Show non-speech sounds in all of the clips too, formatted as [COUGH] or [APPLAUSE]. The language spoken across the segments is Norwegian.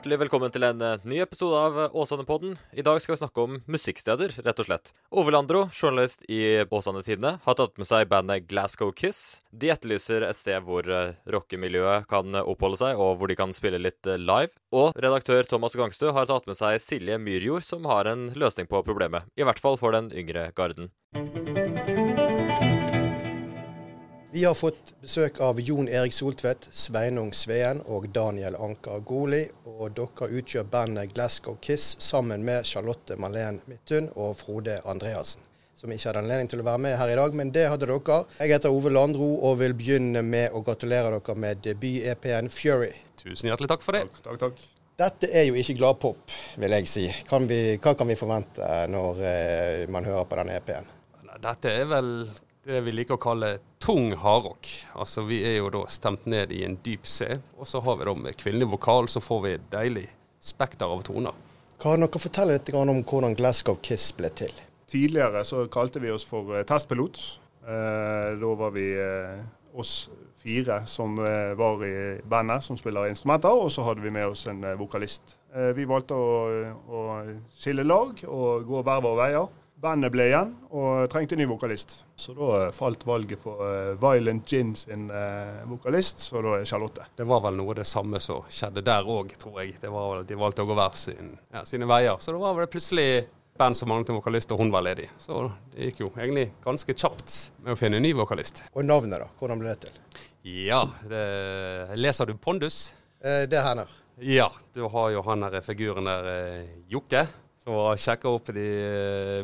Hjertelig velkommen til en eh, ny episode av Åsane-podden. I dag skal vi snakke om musikksteder, rett og slett. Ove Landro, journalist i Åsane Tidende, har tatt med seg bandet Glasgow Kiss. De etterlyser et sted hvor eh, rockemiljøet kan eh, oppholde seg, og hvor de kan spille litt live. Og redaktør Thomas Gangstø har tatt med seg Silje Myrjord, som har en løsning på problemet. I hvert fall for den yngre garden. Vi har fått besøk av Jon Erik Soltvedt, Sveinung Sveen og Daniel Anker Goli. Og dere utgjør bandet Glasgow Kiss sammen med Charlotte Malene Midthun og Frode Andreassen. Som ikke hadde anledning til å være med her i dag, men det hadde dere. Jeg heter Ove Landro og vil begynne med å gratulere dere med debut-EP-en Fury. Tusen hjertelig takk for det. Takk, takk, takk. Dette er jo ikke gladpop, vil jeg si. Kan vi, hva kan vi forvente når eh, man hører på denne EP-en? Dette er vel det vi liker å kalle tung hardrock. Altså Vi er jo da stemt ned i en dyp C, og så har vi da med kvinnelig vokal, så får vi et deilig spekter av toner. Kan dere fortelle litt om hvordan Glasgow Kiss ble til? Tidligere så kalte vi oss for eh, testpilot. Eh, da var vi eh, oss fire som var i bandet, som spiller instrumenter, og så hadde vi med oss en vokalist. Vi valgte å, å skille lag og gå hver våre veier. Bandet ble igjen og trengte en ny vokalist. Så da eh, falt valget på eh, Violent Gin sin eh, vokalist, så da er Charlotte. Det var vel noe av det samme som skjedde der òg, tror jeg. Det var vel at De valgte å gå hver sin, ja, sine veier. Så da var det plutselig band som manglet en vokalist, og hun var ledig. Så det gikk jo egentlig ganske kjapt med å finne en ny vokalist. Og navnet, da? Hvordan ble det til? Ja, det, leser du Pondus? Eh, det er henne. Ja, du har jo han her figuren der, Jokke. Som sjekker opp de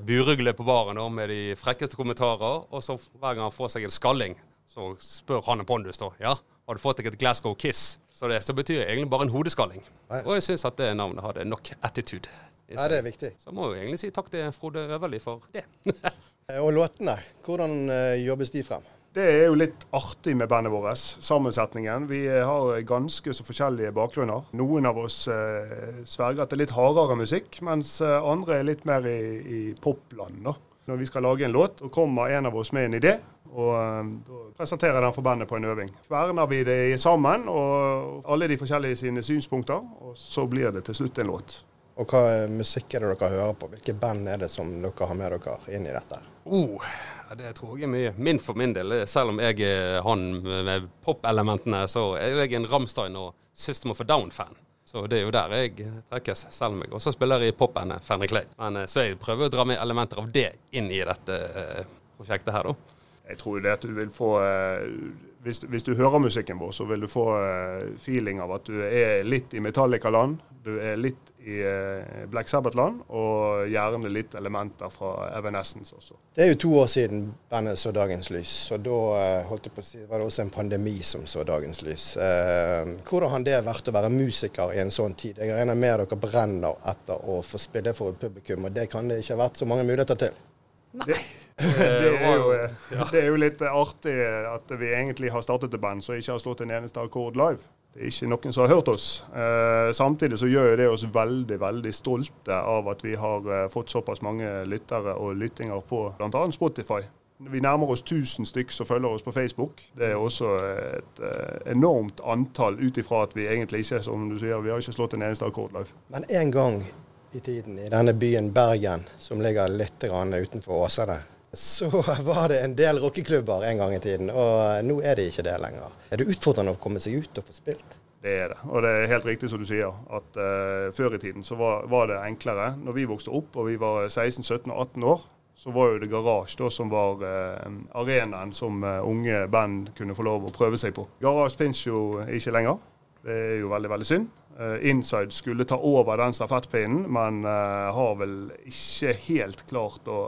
buruglene på baren da, med de frekkeste kommentarer. Og så hver gang han får seg en skalling, så spør han en Pondus da. Ja, har du fått deg et Glasgow Kiss? Så det så betyr egentlig bare en hodeskalling. Nei. Og jeg syns at det navnet hadde nok attitude. i Ja, det er viktig. Så må jeg egentlig si takk til Frode Øverli for det. [LAUGHS] Eh, Og låtene, hvordan eh, jobbes de frem? Det er jo litt artig med bandet vårt, sammensetningen. Vi eh, har ganske så forskjellige bakgrunner. Noen av oss eh, sverger er litt hardere musikk, mens eh, andre er litt mer i, i popland. da. Når vi skal lage en låt, og kommer en av oss med en idé, og eh, da presenterer den for bandet på en øving. Kverner vi det sammen, og alle de forskjellige sine synspunkter, og så blir det til slutt en låt. Og hva musikk er det dere hører på? Hvilke band er det som dere har med dere inn i dette? Oh, ja, det tror jeg er mye. Min for min del, selv om jeg er han med popelementene, så er jeg en Ramstein og System of a Down-fan. Så det er jo der jeg trekkes, selv om jeg også spiller i popbandet Fanny Clay. Men eh, så jeg prøver å dra med elementer av det inn i dette eh, prosjektet her, da. Jeg tror det at du vil få eh, hvis, hvis du hører musikken vår, så vil du få feeling av at du er litt i Metallica-land, du er litt i eh, Black Sabbath-land, og gjerne litt elementer fra Evanescence også. Det er jo to år siden bandet så dagens lys, og da eh, holdt jeg på å si, var det også en pandemi som så dagens lys. Eh, hvordan har det vært å være musiker i en sånn tid? Jeg regner med at dere brenner etter å få spille for et publikum, og det kan det ikke ha vært så mange muligheter til. [LAUGHS] Det, det, er jo, det er jo litt artig at vi egentlig har startet et band som ikke har slått en eneste akkord live. Det er ikke noen som har hørt oss. Eh, samtidig så gjør det oss veldig veldig stolte av at vi har eh, fått såpass mange lyttere og lyttinger på bl.a. Spotify. Vi nærmer oss 1000 stykk som følger oss på Facebook. Det er også et eh, enormt antall ut ifra at vi egentlig ikke, som du sier, vi har ikke slått en eneste akkord live. Men en gang i tiden, i denne byen Bergen, som ligger litt utenfor Åsane, så var det en del rockeklubber en gang i tiden, og nå er det ikke det lenger. Er det utfordrende å komme seg ut og få spilt? Det er det. Og det er helt riktig som du sier, at uh, før i tiden så var, var, det enklere. Når vi vokste opp og vi var 16, 17 og 18 år, så var jo det Garasje da som var uh, arenaen som uh, unge band kunne få lov å prøve seg på. Garasje finnes jo ikke lenger. Det er jo veldig, veldig synd. Inside skulle ta over den stafettpinnen, men har vel ikke helt klart å,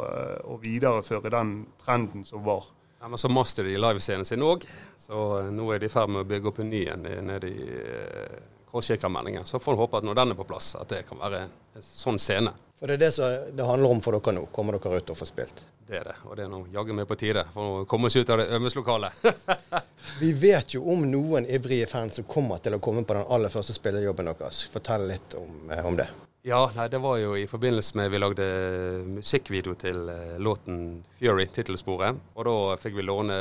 å videreføre den trenden som var. Ja, men så master de livescenen sin òg, så eh, nå er de i ferd med å bygge opp en ny en nede i Korskikermeldingen. Så får vi håpe at når den er på plass, at det kan være en sånn scene. For det er det som det handler om for dere nå. Kommer dere ut og får spilt? Det er det, og det er nå jaggu meg på tide for å komme oss ut av det øvingslokalet. [LAUGHS] Vi vet jo om noen ivrige fans som kommer til å komme på den aller første spillejobben deres. Fortell litt om, eh, om det. Ja, nei, det var jo i forbindelse med vi lagde musikkvideo til uh, låten 'Fury', tittelsporet. Og da fikk vi låne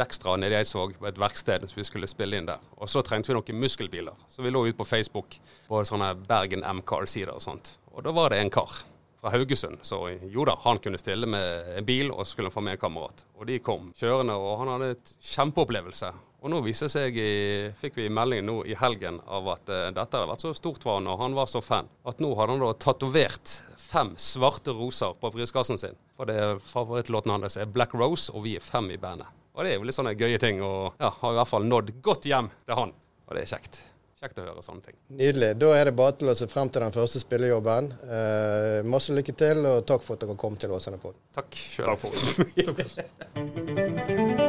Dextra nede i Eidsvåg et verksted som vi skulle spille inn der. Og så trengte vi noen muskelbiler, så vi lå ut på Facebook på sånne Bergen M-car-sider og sånt. Og da var det en kar fra Haugesund. Så jo da, han kunne stille med en bil, og så skulle han få med en kamerat. Og de kom kjørende, og han hadde et kjempeopplevelse. Og nå viser seg, fikk vi melding nå i helgen av at uh, dette hadde vært så stort for han, og han var så fan, at nå hadde han da tatovert fem svarte roser på brystkassen sin. For det favorittlåten hans er 'Black Rose', og vi er fem i bandet. Og det er jo litt sånne gøye ting, og ja, har i hvert fall nådd godt hjem til han. Og det er kjekt. Kjekt å høre sånne ting. Nydelig. Da er det bare til å se frem til den første spillejobben. Eh, masse lykke til, og takk for at dere kom til Åsane Pod. Takk sjøl. [LAUGHS]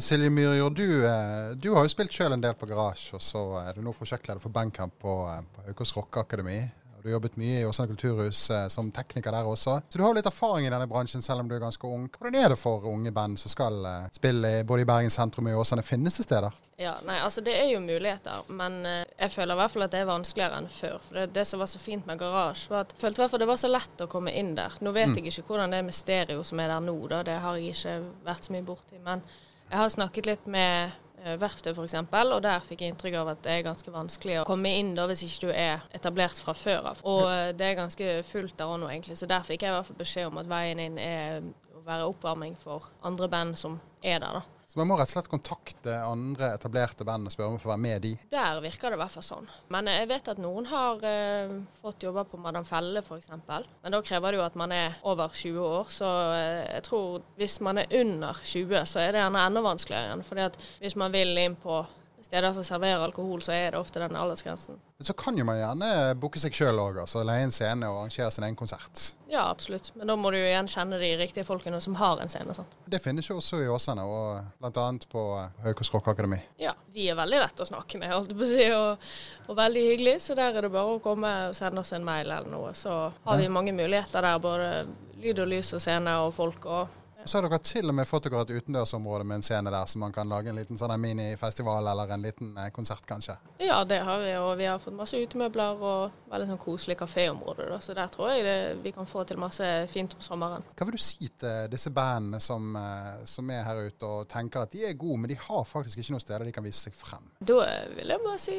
Silje Myhrjord, du, eh, du, har jo spilt sjøl en del på garasje, og så er du nå prosjektleder for bandcamp på, eh, på Haukås Rockeakademi. Du har jobbet mye i Åsane kulturhus eh, som tekniker der også. Så du har jo litt erfaring i denne bransjen, selv om du er ganske ung. Hvordan er det for unge band som skal spille både i Bergen sentrum og i Åsane? Finnes det steder? Ja, nei, altså Det er jo muligheter, men jeg føler i hvert fall at det er vanskeligere enn før. For det, det som var så fint med garasje, var at jeg følte i hvert fall det var så lett å komme inn der. Nå vet mm. jeg ikke hvordan det er med stereo som er der nå, da. det har jeg ikke vært så mye borti. men jeg har snakket litt med uh, verftet f.eks., og der fikk jeg inntrykk av at det er ganske vanskelig å komme inn da hvis ikke du er etablert fra før av. Og uh, det er ganske fullt der òg nå, egentlig. Så der fikk jeg i hvert fall beskjed om at veien inn er å være oppvarming for andre band som er der, da. Så man må rett og slett kontakte andre etablerte band og spørre om å få være med de? Der virker det i hvert fall sånn. Men jeg vet at noen har eh, fått jobber på Madam Felle f.eks. Men da krever det jo at man er over 20 år. Så eh, jeg tror hvis man er under 20, så er det gjerne enda vanskeligere igjen. fordi at hvis man vil inn på steder som serverer alkohol, så er det ofte den aldersgrensen. Så kan jo man gjerne booke seg sjøl òg, altså leie en scene og arrangere sin egen konsert. Ja, absolutt. Men da må du jo igjen kjenne de riktige folkene som har en scene. sant? Det finnes jo også i Åsane, og bl.a. på Haukås Rockeakademi. Ja, vi er veldig lette å snakke med, holdt på å si, og, og, veldig hyggelig. Så der er det bare å komme og sende oss en mail eller noe. Så har vi mange muligheter der, både lyd og lys og scene og folk. og så har dere til og med fått dere et utendørsområde med en scene der, så man kan lage en liten sånn minifestival eller en liten eh, konsert, kanskje? Ja, det har vi, og vi har fått masse utemøbler og veldig sånn koselig kaféområde. Da. Så der tror jeg det, vi kan få til masse fint om sommeren. Hva vil du si til disse bandene som, eh, som er her ute og tenker at de er gode, men de har faktisk ikke noe sted der de kan vise seg frem? Da vil jeg bare si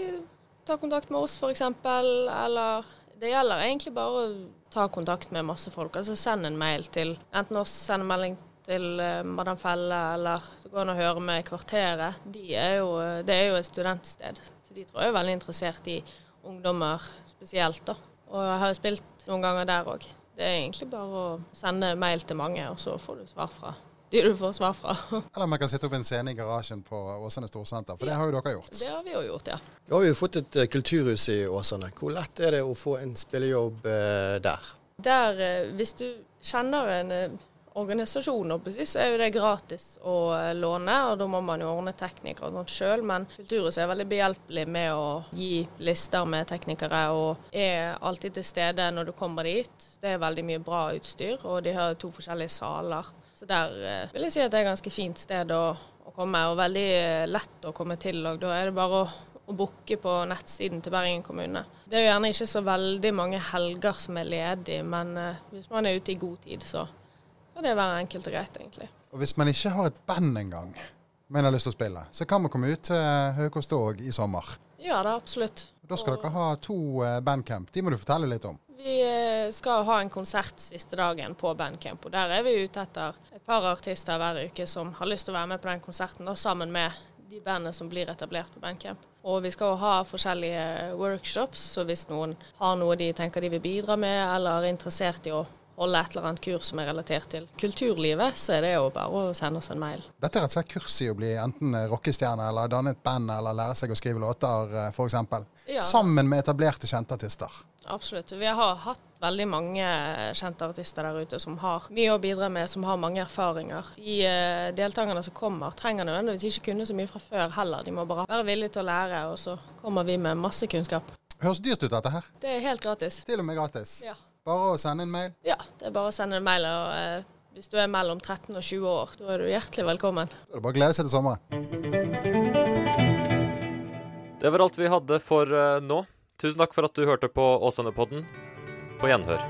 ta kontakt med oss, f.eks., eller det gjelder egentlig bare å ta kontakt med masse folk. Altså send en mail til enten oss, send en melding til uh, Madam Felle, eller det går an å høre med Kvarteret. De er jo, det er jo et studentsted, så de tror jeg er veldig interessert i ungdommer spesielt. da. Og jeg har jo spilt noen ganger der òg. Det er egentlig bare å sende mail til mange, og så får du svar fra de du får svar fra. [LAUGHS] Eller man kan sitte opp en scene i garasjen på Åsane Storsenter, for det har jo dere gjort. Det har vi jo gjort, ja. Nå har vi jo fått et uh, kulturhus i Åsane. Hvor lett er det å få en spillejobb der? Der, hvis du kjenner en organisasjon, så er det gratis å eh, låne, og da må man jo ordne teknikere og sånt sjøl. Men Kulturhuset er veldig behjelpelig med å gi lister med teknikere, og er alltid til stede når du kommer dit. Det er veldig mye bra utstyr, og de har to forskjellige saler. Så der eh, vil jeg si at det er et ganske fint sted å, å komme, og veldig eh, lett å komme til. Og da er det bare å å booke på nettsiden til Bergen kommune. Det er jo gjerne ikke så veldig mange helger som er ledige, men hvis man er ute i god tid, så kan det være enkelt og greit, egentlig. Og Hvis man ikke har et band engang, men har lyst til å spille, så kan man komme ut til Haukåstog i sommer? Ja, det er absolutt. Da skal og... dere ha to eh, bandcamp. De må du fortelle litt om. Vi eh, skal ha en konsert siste dagen på bandcamp. og Der er vi ute etter et par artister hver uke som har lyst til å være med på den konserten, da, sammen med de bandene som blir etablert på bandcamp. Og vi skal ha forskjellige workshops, så hvis noen har noe de tenker de vil bidra med, eller er interessert i å holde et eller annet kurs som er relatert til kulturlivet, så er det jo bare å sende oss en mail. Dette er et slags kurs i å bli enten rockestjerne eller danne et band eller lære seg å skrive låter eh, f.eks. Ja. Sammen med etablerte kjente artister. Absolutt. Vi har hatt veldig mange kjente artister der ute som har mye å bidra med, som har mange erfaringer. De uh, deltakerne som kommer, trenger nødvendigvis ikke kunne så mye fra før heller. De må bare være villige til å lære, og så kommer vi med masse kunnskap. Høres dyrt ut dette her? Det er helt gratis. Til og med gratis? Ja. Bare å sende en mail? Ja, det er bare å sende en mail. og eh, Hvis du er mellom 13 og 20 år, da er du hjertelig velkommen. Da er det bare å glede seg til sommeren. Det var alt vi hadde for uh, nå. Tusen takk for at du hørte på Åsane-podden. På gjenhør.